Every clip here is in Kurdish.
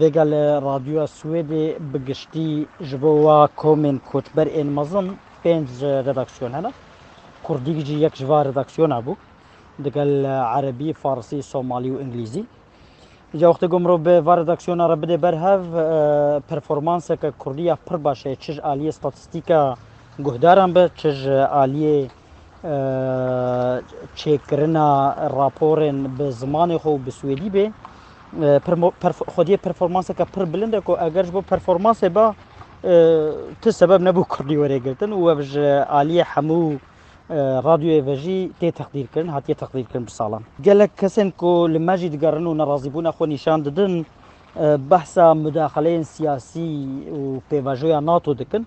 Vega li Radyoya Swêdê bi giştî ji bo wa komên koçber ên mezin pênc redaksiyon hene. Kurdîk jî yek ji va redaksiyona bû digel Erebî, Farsî, Somalî û Îngilîzî. Îca wextê ku mirov bi va redaksiyona re bide ber hev performanseke Kurdî ya pir baş heye çi ji aliyê statîstîka guhdaran be çi ji aliyê çêkirina raporên bi zimanê xwe û bi swêdî bê. Xwediyê performanseke pir bilind e ku eger ji bo performansê ba ti sebeb nebû kurdî were girtin û ev ji aliyê hemû radyoyê ve jî tê teqdîrkirin, hatiye teqdîrkirin bi salan. Gelek kesên ku li me jî digerin û nerazîbûna xwe nîşan didin, behsa mudaxeleyên siyasî û pêvajoya NATO dikin.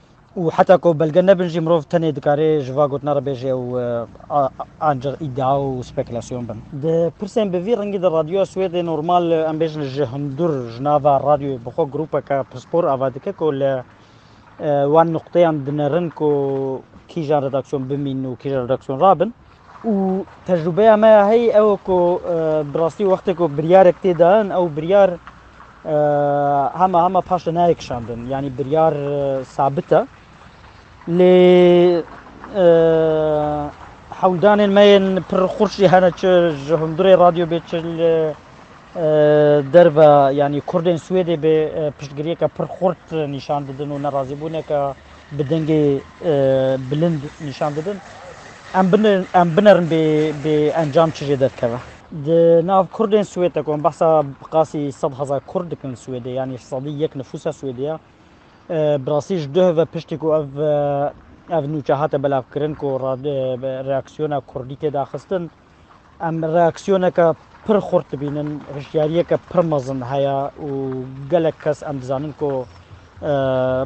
û heta ku belge nebin jî mirov tenê dikarê ji va gotina re bêje ew ancîq îdia û spekulasyon bin. Di pirsên bi vî rengî de Radyoya Swêdê normal em bêjin ji hundur ji nava radyoyê bi xwe grûpeke pispor ava dike ku li wan nuqteyan dinerin ku kîjan redaksyon bimînin û kîjan redaksyon rabin. Û tecrûbeya me ya heyî ew e ku bi rastî wextê ku biryarek tê dan ew biryar hema hema paş de nayê kişandin. Yanî biryar sabit e. Lê hewldanên me yên pir xurt jî hene çi ji hundurê radyo bê çi li derve yanî kurdên Swêdê bê piştgiriyeke pir xurt nîşan didin û nerazîbûneke Bi dengê bilind nîşan didin. Em binerin bê encam çi jê derkeve. Di nav Kurdên Swêd de ku em behsa bi qasî sed hezar Kurd dikin li Swêdê yanî sedî yek nifûsa Swêdê ye. Bi rastî ji duh ve piştî ku ev nûçe hate belavkirin ku reaksiyona Kurdî tê daxistin, Em reaksiyoneke pir xurt dibînin, hişyariyeke pir mezin heye û gelek kes em dizanin ku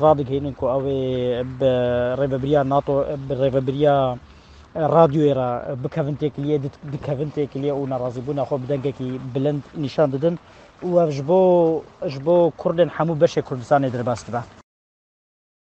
radigihînin ku ew ê bi rêvebiriya NATO bi rêvebiriya radyoyê re bikevin têkiliyê, dikevin têkiliyê û nerazîbûna xwe bi dengekî bilind nîşan didin û ev ji bo ji bo Kurdên hemû beşê Kurdistanê derbas dibe.